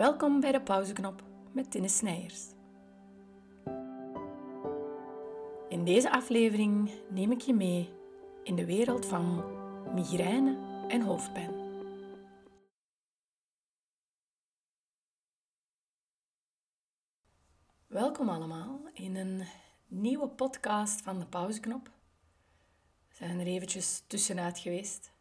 Welkom bij de pauzeknop met Tinne Snijers. In deze aflevering neem ik je mee in de wereld van migraine en hoofdpijn. Welkom allemaal in een nieuwe podcast van de pauzeknop. We zijn er eventjes tussenuit geweest.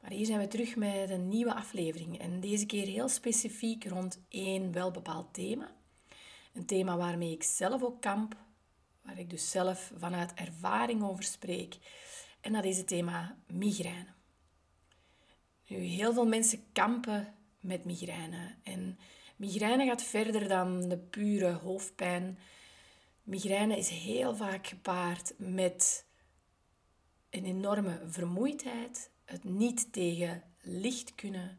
Maar hier zijn we terug met een nieuwe aflevering. En deze keer heel specifiek rond één welbepaald thema. Een thema waarmee ik zelf ook kamp, waar ik dus zelf vanuit ervaring over spreek. En dat is het thema migraine. Nu, heel veel mensen kampen met migraine. En migraine gaat verder dan de pure hoofdpijn. Migraine is heel vaak gepaard met een enorme vermoeidheid, het niet tegen licht kunnen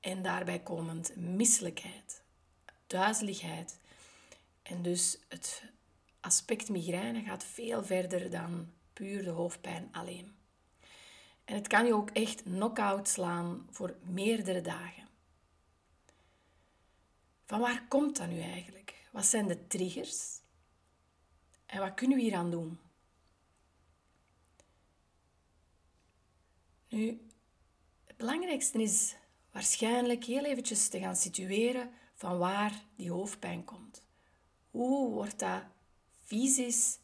en daarbij komend misselijkheid, duizeligheid. En dus het aspect migraine gaat veel verder dan puur de hoofdpijn alleen. En het kan je ook echt knock-out slaan voor meerdere dagen. Van waar komt dat nu eigenlijk? Wat zijn de triggers? En wat kunnen we hier aan doen? Nu, het belangrijkste is waarschijnlijk heel eventjes te gaan situeren van waar die hoofdpijn komt. Hoe wordt dat fysisch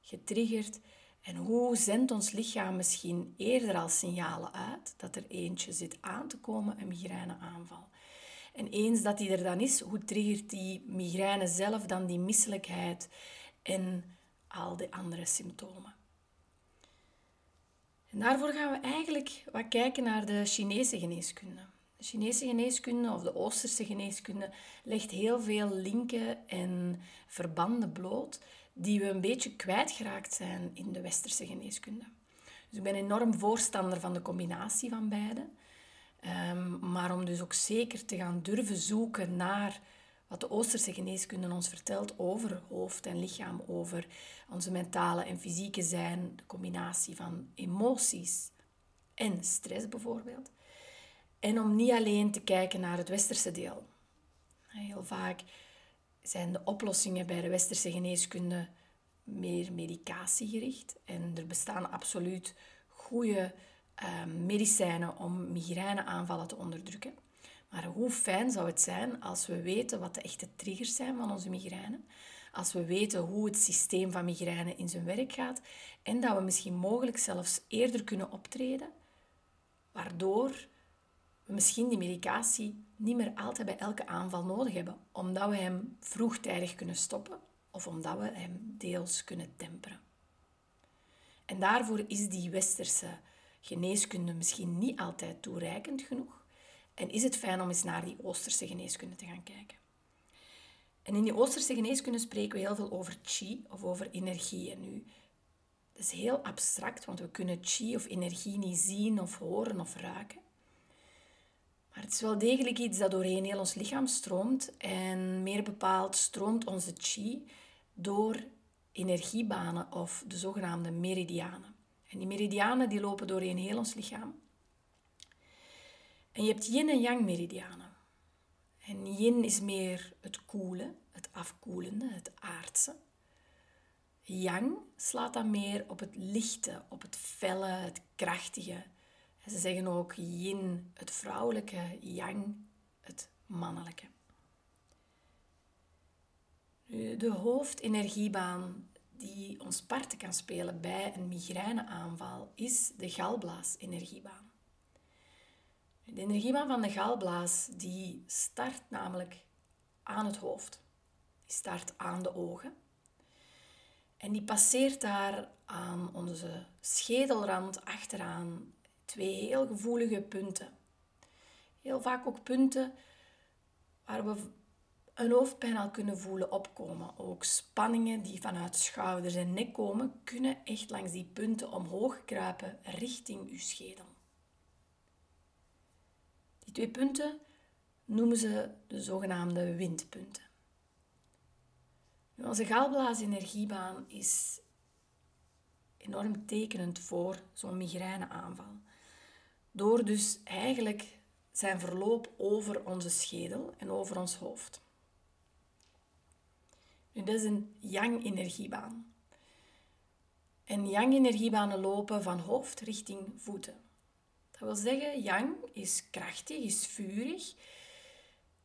getriggerd en hoe zendt ons lichaam misschien eerder al signalen uit dat er eentje zit aan te komen, een migraineaanval. En eens dat die er dan is, hoe triggert die migraine zelf dan die misselijkheid en al die andere symptomen? En daarvoor gaan we eigenlijk wat kijken naar de Chinese geneeskunde. De Chinese geneeskunde of de Oosterse geneeskunde legt heel veel linken en verbanden bloot die we een beetje kwijtgeraakt zijn in de Westerse geneeskunde. Dus ik ben enorm voorstander van de combinatie van beide. Um, maar om dus ook zeker te gaan durven zoeken naar wat de Oosterse geneeskunde ons vertelt over hoofd en lichaam, over onze mentale en fysieke zijn, de combinatie van emoties en stress bijvoorbeeld. En om niet alleen te kijken naar het westerse deel. Heel vaak zijn de oplossingen bij de westerse geneeskunde meer medicatiegericht. En er bestaan absoluut goede uh, medicijnen om migraineaanvallen te onderdrukken. Maar hoe fijn zou het zijn als we weten wat de echte triggers zijn van onze migraine, als we weten hoe het systeem van migraine in zijn werk gaat en dat we misschien mogelijk zelfs eerder kunnen optreden, waardoor we misschien die medicatie niet meer altijd bij elke aanval nodig hebben, omdat we hem vroegtijdig kunnen stoppen of omdat we hem deels kunnen temperen. En daarvoor is die westerse geneeskunde misschien niet altijd toereikend genoeg. En is het fijn om eens naar die Oosterse geneeskunde te gaan kijken. En in die Oosterse geneeskunde spreken we heel veel over chi of over energie. En nu, dat is heel abstract, want we kunnen chi of energie niet zien of horen of ruiken. Maar het is wel degelijk iets dat doorheen heel ons lichaam stroomt. En meer bepaald stroomt onze chi door energiebanen of de zogenaamde meridianen. En die meridianen die lopen doorheen heel ons lichaam. En je hebt yin en yang meridianen. En yin is meer het koele, het afkoelende, het aardse. Yang slaat dan meer op het lichte, op het felle, het krachtige. Ze zeggen ook yin, het vrouwelijke, yang, het mannelijke. De hoofdenergiebaan die ons parten kan spelen bij een migraineaanval is de galblaasenergiebaan. De energiebaan van de galblaas die start namelijk aan het hoofd. Die start aan de ogen. En die passeert daar aan onze schedelrand achteraan twee heel gevoelige punten. Heel vaak ook punten waar we een hoofdpijn al kunnen voelen opkomen. Ook spanningen die vanuit schouders en nek komen, kunnen echt langs die punten omhoog kruipen richting uw schedel. Die twee punten noemen ze de zogenaamde windpunten. Onze galblaasenergiebaan is enorm tekenend voor zo'n migraineaanval. Door dus eigenlijk zijn verloop over onze schedel en over ons hoofd. Nu, dat is een yang-energiebaan. En yang-energiebanen lopen van hoofd richting voeten. Dat wil zeggen, yang is krachtig, is vurig.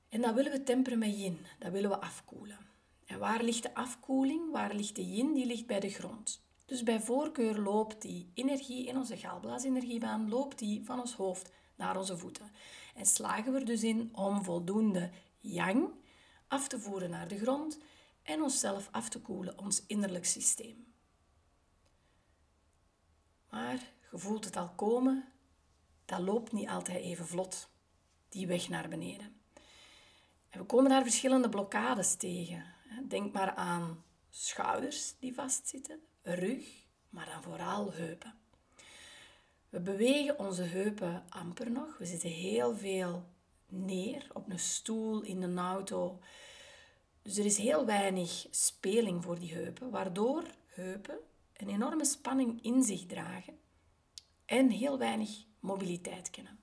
En dat willen we temperen met yin. Dat willen we afkoelen. En waar ligt de afkoeling? Waar ligt de yin? Die ligt bij de grond. Dus bij voorkeur loopt die energie in onze galblaasenergiebaan loopt die van ons hoofd naar onze voeten. En slagen we er dus in om voldoende yang af te voeren naar de grond en onszelf af te koelen, ons innerlijk systeem. Maar je voelt het al komen, dat loopt niet altijd even vlot, die weg naar beneden. En we komen daar verschillende blokkades tegen. Denk maar aan schouders die vastzitten, rug, maar dan vooral heupen. We bewegen onze heupen amper nog. We zitten heel veel neer op een stoel, in een auto. Dus er is heel weinig speling voor die heupen, waardoor heupen een enorme spanning in zich dragen en heel weinig mobiliteit kennen.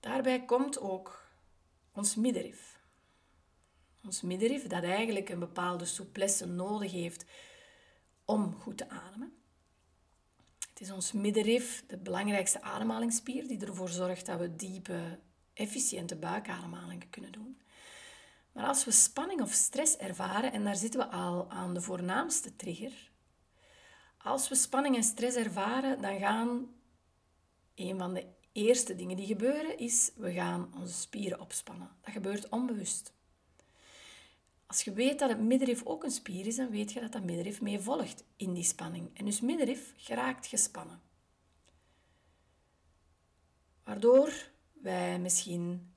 Daarbij komt ook ons middenrif. Ons middenrif dat eigenlijk een bepaalde souplesse nodig heeft om goed te ademen. Het is ons middenrif, de belangrijkste ademhalingsspier, die ervoor zorgt dat we diepe, efficiënte buikademhalingen kunnen doen. Maar als we spanning of stress ervaren, en daar zitten we al aan de voornaamste trigger, als we spanning en stress ervaren, dan gaan een van de eerste dingen die gebeuren is, we gaan onze spieren opspannen. Dat gebeurt onbewust. Als je weet dat het middenrif ook een spier is, dan weet je dat dat middenrif mee volgt in die spanning. En dus middenrif geraakt gespannen. Waardoor wij misschien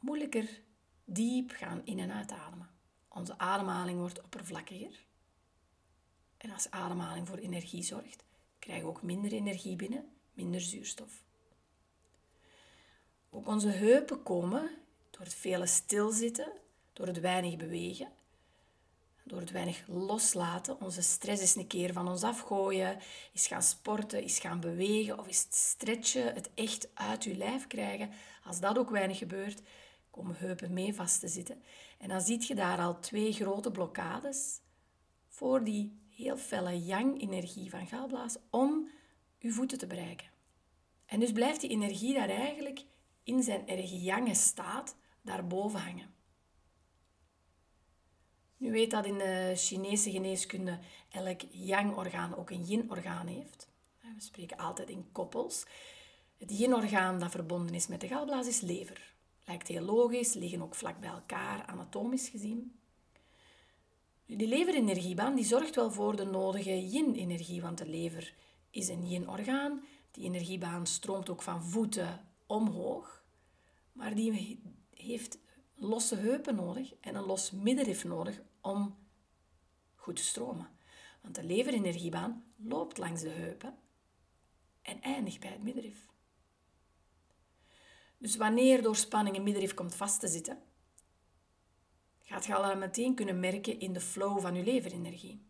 moeilijker diep gaan in- en uitademen. Onze ademhaling wordt oppervlakkiger. En als ademhaling voor energie zorgt, krijgen we ook minder energie binnen, minder zuurstof. Ook onze heupen komen door het vele stilzitten, door het weinig bewegen, door het weinig loslaten, onze stress eens een keer van ons afgooien, is gaan sporten, is gaan bewegen of is het stretchen, het echt uit je lijf krijgen. Als dat ook weinig gebeurt, komen heupen mee vast te zitten. En dan zie je daar al twee grote blokkades voor die heel felle yang-energie van galblaas om uw voeten te bereiken. En dus blijft die energie daar eigenlijk in zijn erg yange staat daarboven hangen. Nu weet dat in de Chinese geneeskunde elk yang-orgaan ook een yin-orgaan heeft. We spreken altijd in koppels. Het yin-orgaan dat verbonden is met de galblaas is lever. Lijkt heel logisch, liggen ook vlak bij elkaar, anatomisch gezien. Die leverenergiebaan die zorgt wel voor de nodige yin-energie, want de lever is een yin-orgaan. Die energiebaan stroomt ook van voeten omhoog, maar die heeft losse heupen nodig en een los middenrif nodig om goed te stromen. Want de leverenergiebaan loopt langs de heupen en eindigt bij het middenrif. Dus wanneer door spanning een middenrif komt vast te zitten, gaat je al meteen kunnen merken in de flow van je leverenergie.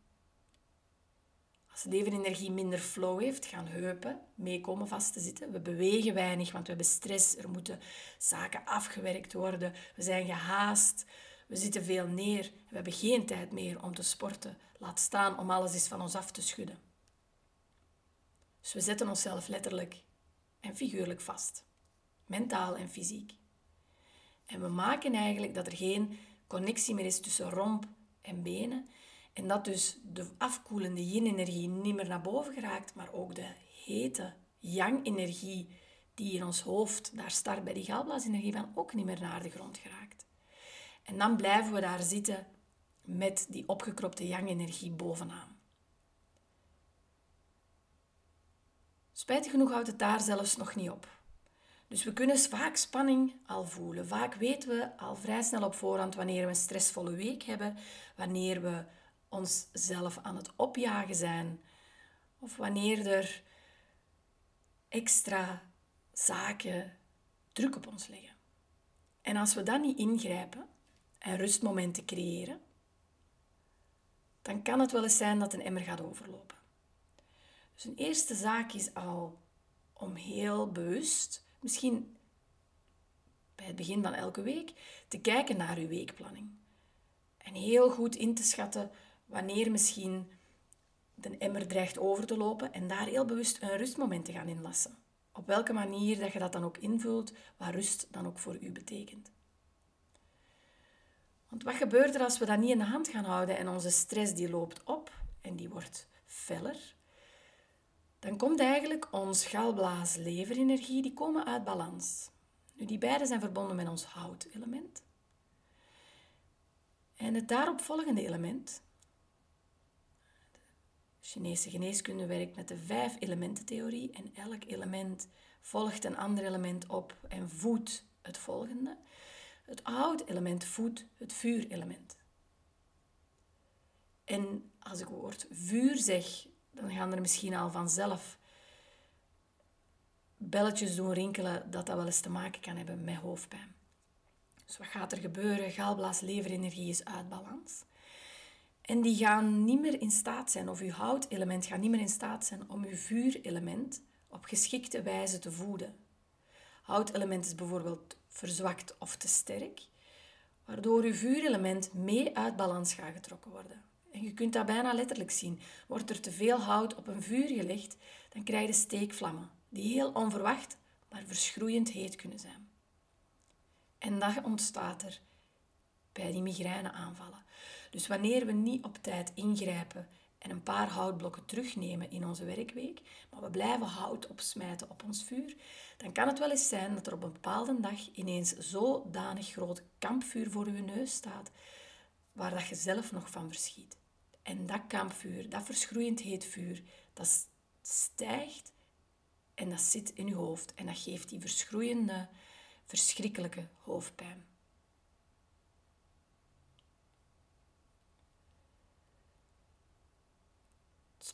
Als de leverenergie minder flow heeft, gaan heupen meekomen vast te zitten. We bewegen weinig, want we hebben stress. Er moeten zaken afgewerkt worden. We zijn gehaast. We zitten veel neer. We hebben geen tijd meer om te sporten. Laat staan om alles eens van ons af te schudden. Dus we zetten onszelf letterlijk en figuurlijk vast. Mentaal en fysiek. En we maken eigenlijk dat er geen connectie meer is tussen romp en benen. En dat dus de afkoelende yin-energie niet meer naar boven geraakt, maar ook de hete yang-energie die in ons hoofd daar start bij die galblaasenergie van ook niet meer naar de grond geraakt. En dan blijven we daar zitten met die opgekropte yang-energie bovenaan. Spijtig genoeg houdt het daar zelfs nog niet op. Dus we kunnen vaak spanning al voelen. Vaak weten we al vrij snel op voorhand wanneer we een stressvolle week hebben, wanneer we onszelf aan het opjagen zijn of wanneer er extra zaken druk op ons leggen. En als we dan niet ingrijpen en rustmomenten creëren, dan kan het wel eens zijn dat een emmer gaat overlopen. Dus een eerste zaak is al om heel bewust, misschien bij het begin van elke week, te kijken naar uw weekplanning. En heel goed in te schatten wanneer misschien de emmer dreigt over te lopen en daar heel bewust een rustmoment te gaan inlassen. Op welke manier dat je dat dan ook invult, wat rust dan ook voor u betekent. Want wat gebeurt er als we dat niet in de hand gaan houden en onze stress die loopt op en die wordt feller? Dan komt eigenlijk ons galblaas-leverenergie, die komen uit balans. Nu, die beide zijn verbonden met ons houtelement. En het daaropvolgende element, Chinese geneeskunde werkt met de vijf elemententheorie en elk element volgt een ander element op en voedt het volgende. Het houtelement voedt het vuurelement. En als ik woord vuur zeg, dan gaan er misschien al vanzelf belletjes doen rinkelen dat dat wel eens te maken kan hebben met hoofdpijn. Dus wat gaat er gebeuren? Galblaas leverenergie is uit balans. En die gaan niet meer in staat zijn, of uw houtelement gaat niet meer in staat zijn om uw vuurelement op geschikte wijze te voeden. Houtelement is bijvoorbeeld verzwakt of te sterk, waardoor uw vuurelement mee uit balans gaat getrokken worden. En je kunt dat bijna letterlijk zien. Wordt er te veel hout op een vuur gelegd, dan krijg je steekvlammen, die heel onverwacht, maar verschroeiend heet kunnen zijn. En dat ontstaat er bij die migraineaanvallen. Dus wanneer we niet op tijd ingrijpen en een paar houtblokken terugnemen in onze werkweek, maar we blijven hout opsmijten op ons vuur, dan kan het wel eens zijn dat er op een bepaalde dag ineens zodanig groot kampvuur voor uw neus staat, waar dat je zelf nog van verschiet. En dat kampvuur, dat verschroeiend heet vuur, dat stijgt en dat zit in je hoofd en dat geeft die verschroeiende, verschrikkelijke hoofdpijn.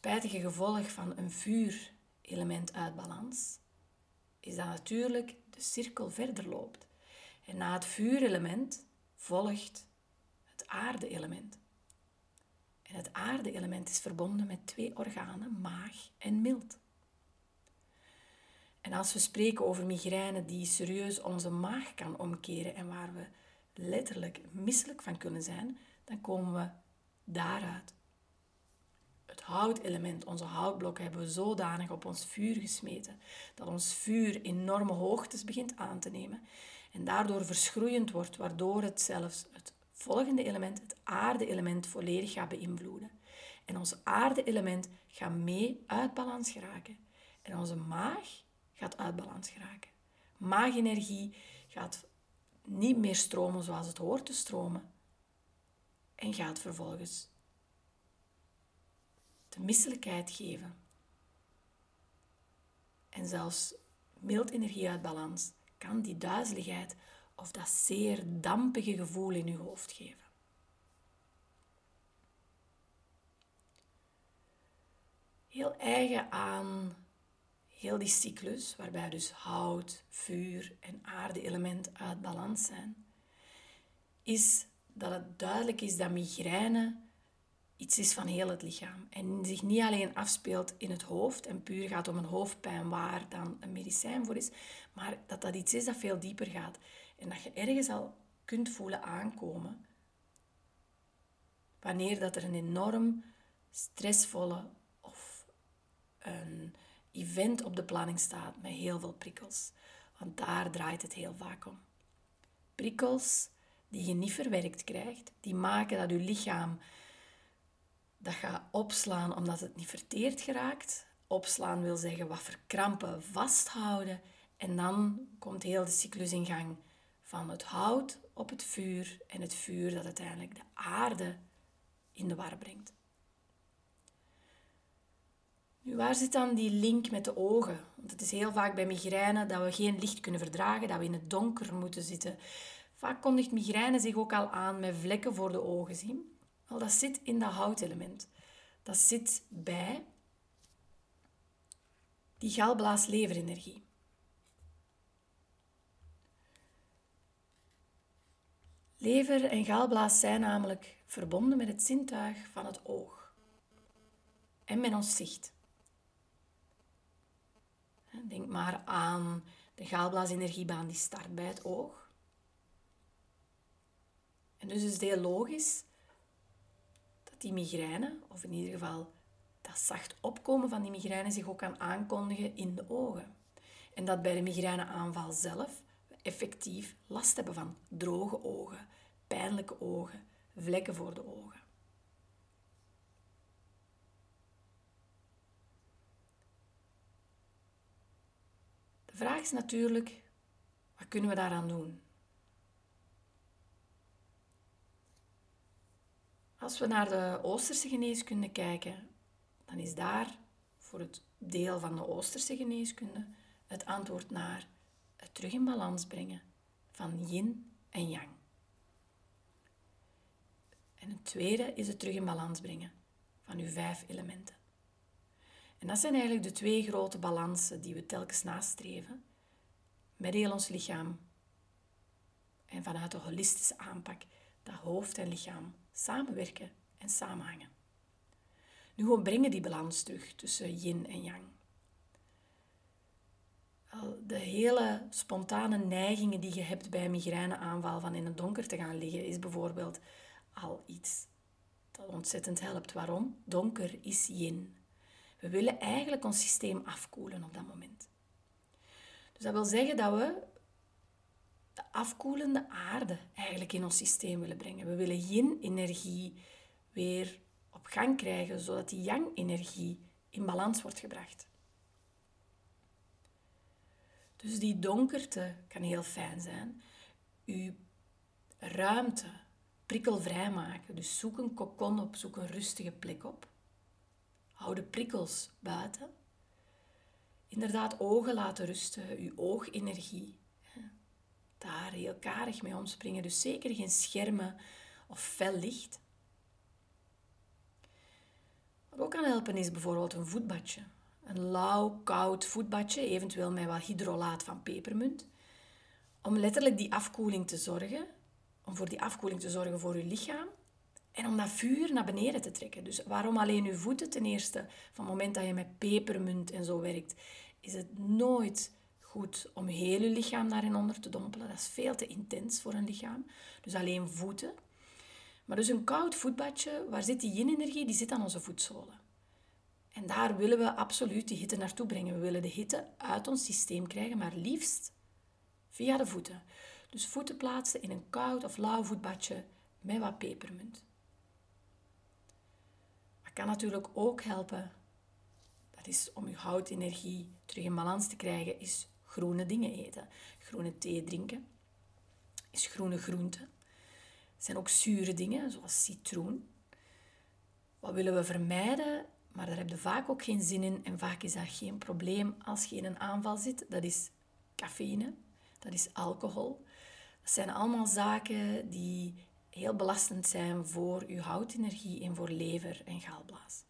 spijtige gevolg van een vuurelement uit balans is dat natuurlijk de cirkel verder loopt. En na het vuurelement volgt aarde-element. En het aarde-element is verbonden met twee organen, maag en mild. En als we spreken over migraine die serieus onze maag kan omkeren en waar we letterlijk misselijk van kunnen zijn, dan komen we daaruit het houtelement, onze houtblokken, hebben we zodanig op ons vuur gesmeten dat ons vuur enorme hoogtes begint aan te nemen en daardoor verschroeiend wordt, waardoor het zelfs het volgende element, het aarde-element, volledig gaat beïnvloeden. En ons aarde-element gaat mee uit balans geraken. En onze maag gaat uit balans geraken. Maagenergie gaat niet meer stromen zoals het hoort te stromen. En gaat vervolgens de misselijkheid geven. En zelfs mild energie uit balans kan die duizeligheid of dat zeer dampige gevoel in je hoofd geven. Heel eigen aan heel die cyclus, waarbij dus hout, vuur en aarde-element uit balans zijn, is dat het duidelijk is dat migraine iets is van heel het lichaam. En zich niet alleen afspeelt in het hoofd en puur gaat om een hoofdpijn waar dan een medicijn voor is, maar dat dat iets is dat veel dieper gaat. En dat je ergens al kunt voelen aankomen wanneer dat er een enorm stressvolle of een event op de planning staat met heel veel prikkels. Want daar draait het heel vaak om. Prikkels die je niet verwerkt krijgt, die maken dat je lichaam dat gaat opslaan omdat het niet verteerd geraakt. Opslaan wil zeggen wat verkrampen, vasthouden. En dan komt heel de cyclus in gang van het hout op het vuur en het vuur dat uiteindelijk de aarde in de war brengt. Nu, waar zit dan die link met de ogen? Want het is heel vaak bij migraine dat we geen licht kunnen verdragen, dat we in het donker moeten zitten. Vaak kondigt migraine zich ook al aan met vlekken voor de ogen zien. Wel, dat zit in dat houtelement. Dat zit bij die galblaas-leverenergie. Lever en galblaas zijn namelijk verbonden met het zintuig van het oog en met ons zicht. Denk maar aan de galblaasenergiebaan die start bij het oog. En dus is het heel logisch dat die migraine, of in ieder geval dat zacht opkomen van die migraine, zich ook kan aankondigen in de ogen. En dat bij de migraineaanval zelf effectief last hebben van droge ogen, pijnlijke ogen, vlekken voor de ogen. De vraag is natuurlijk, wat kunnen we daaraan doen? Als we naar de Oosterse geneeskunde kijken, dan is daar voor het deel van de Oosterse geneeskunde het antwoord naar het terug in balans brengen van yin en yang. En het tweede is het terug in balans brengen van uw vijf elementen. En dat zijn eigenlijk de twee grote balansen die we telkens nastreven met heel ons lichaam. En vanuit de holistische aanpak dat hoofd en lichaam samenwerken en samenhangen. Nu gewoon brengen die balans terug tussen yin en yang. De hele spontane neigingen die je hebt bij een migraineaanval van in het donker te gaan liggen, is bijvoorbeeld al iets dat ontzettend helpt. Waarom? Donker is yin. We willen eigenlijk ons systeem afkoelen op dat moment. Dus dat wil zeggen dat we de afkoelende aarde eigenlijk in ons systeem willen brengen. We willen yin-energie weer op gang krijgen, zodat die yang-energie in balans wordt gebracht. Dus die donkerte kan heel fijn zijn. Uw ruimte prikkelvrij maken. Dus zoek een kokon op, zoek een rustige plek op. Hou de prikkels buiten. Inderdaad, ogen laten rusten, uw oogenergie. Daar heel karig mee omspringen. Dus zeker geen schermen of fel licht. Wat ook kan helpen is bijvoorbeeld een voetbadje. Een lauw, koud voetbadje, eventueel met wat hydrolaat van pepermunt. Om letterlijk die afkoeling te zorgen, om voor die afkoeling te zorgen voor uw lichaam en om dat vuur naar beneden te trekken. Dus waarom alleen uw voeten ten eerste? Van het moment dat je met pepermunt en zo werkt, is het nooit goed om heel je lichaam daarin onder te dompelen. Dat is veel te intens voor een lichaam. Dus alleen voeten. Maar dus een koud voetbadje, waar zit die yin-energie? Die zit aan onze voetzolen. En daar willen we absoluut de hitte naartoe brengen. We willen de hitte uit ons systeem krijgen, maar liefst via de voeten. Dus voeten plaatsen in een koud of lauw voetbadje met wat pepermunt. Wat kan natuurlijk ook helpen, dat is om je houtenergie terug in balans te krijgen, is groene dingen eten. Groene thee drinken, is groene groenten. Het zijn ook zure dingen, zoals citroen. Wat willen we vermijden? Maar daar heb je vaak ook geen zin in en vaak is dat geen probleem als je in een aanval zit. Dat is cafeïne, dat is alcohol. Dat zijn allemaal zaken die heel belastend zijn voor je houtenergie en voor lever en galblaas.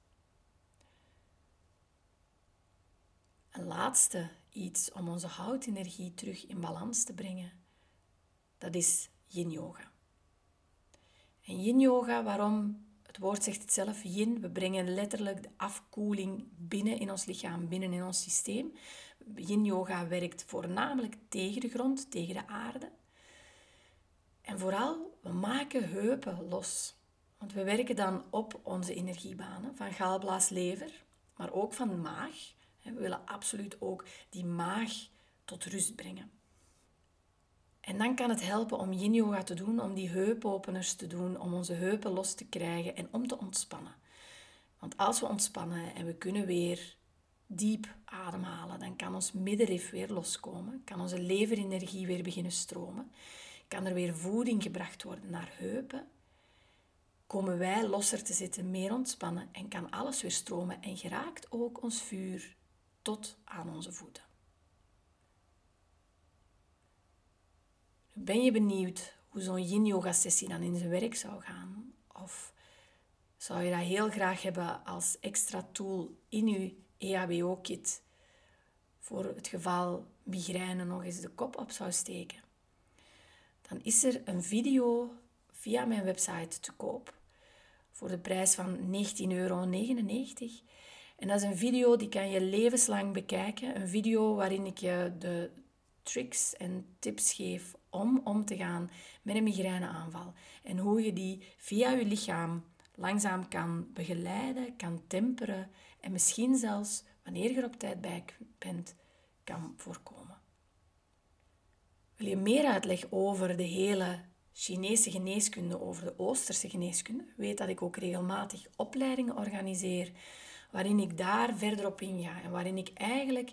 Een laatste iets om onze houtenergie terug in balans te brengen, dat is yin yoga. En yin yoga, waarom? Het woord zegt het zelf, yin. We brengen letterlijk de afkoeling binnen in ons lichaam, binnen in ons systeem. Yin yoga werkt voornamelijk tegen de grond, tegen de aarde. En vooral, we maken heupen los. Want we werken dan op onze energiebanen van galblaas, lever, maar ook van maag. We willen absoluut ook die maag tot rust brengen. En dan kan het helpen om yin yoga te doen, om die heupopeners te doen, om onze heupen los te krijgen en om te ontspannen. Want als we ontspannen en we kunnen weer diep ademhalen, dan kan ons middenrif weer loskomen, kan onze leverenergie weer beginnen stromen, kan er weer voeding gebracht worden naar heupen, komen wij losser te zitten, meer ontspannen en kan alles weer stromen en geraakt ook ons vuur tot aan onze voeten. Ben je benieuwd hoe zo'n yin-yoga sessie dan in zijn werk zou gaan? Of zou je dat heel graag hebben als extra tool in je EHBO-kit voor het geval migraine nog eens de kop op zou steken? Dan is er een video via mijn website te koop voor de prijs van 19,99 euro. En dat is een video die kan je levenslang bekijken. Een video waarin ik je de tricks en tips geef om om te gaan met een migraineaanval. En hoe je die via je lichaam langzaam kan begeleiden, kan temperen en misschien zelfs, wanneer je er op tijd bij bent, kan voorkomen. Wil je meer uitleg over de hele Chinese geneeskunde, over de Oosterse geneeskunde? Weet dat ik ook regelmatig opleidingen organiseer waarin ik daar verder op inga en waarin ik eigenlijk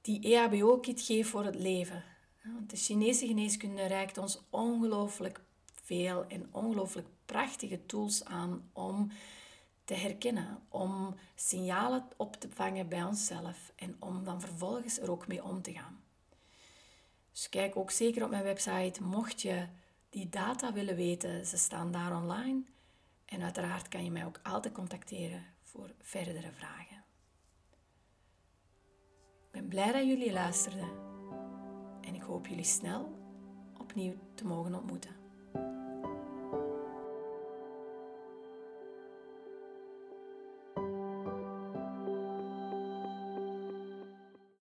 die EHBO-kit geef voor het leven. Want de Chinese geneeskunde reikt ons ongelooflijk veel en ongelooflijk prachtige tools aan om te herkennen, om signalen op te vangen bij onszelf en om dan vervolgens er ook mee om te gaan. Dus kijk ook zeker op mijn website, mocht je die data willen weten, ze staan daar online. En uiteraard kan je mij ook altijd contacteren voor verdere vragen. Ik ben blij dat jullie luisterden en ik hoop jullie snel opnieuw te mogen ontmoeten.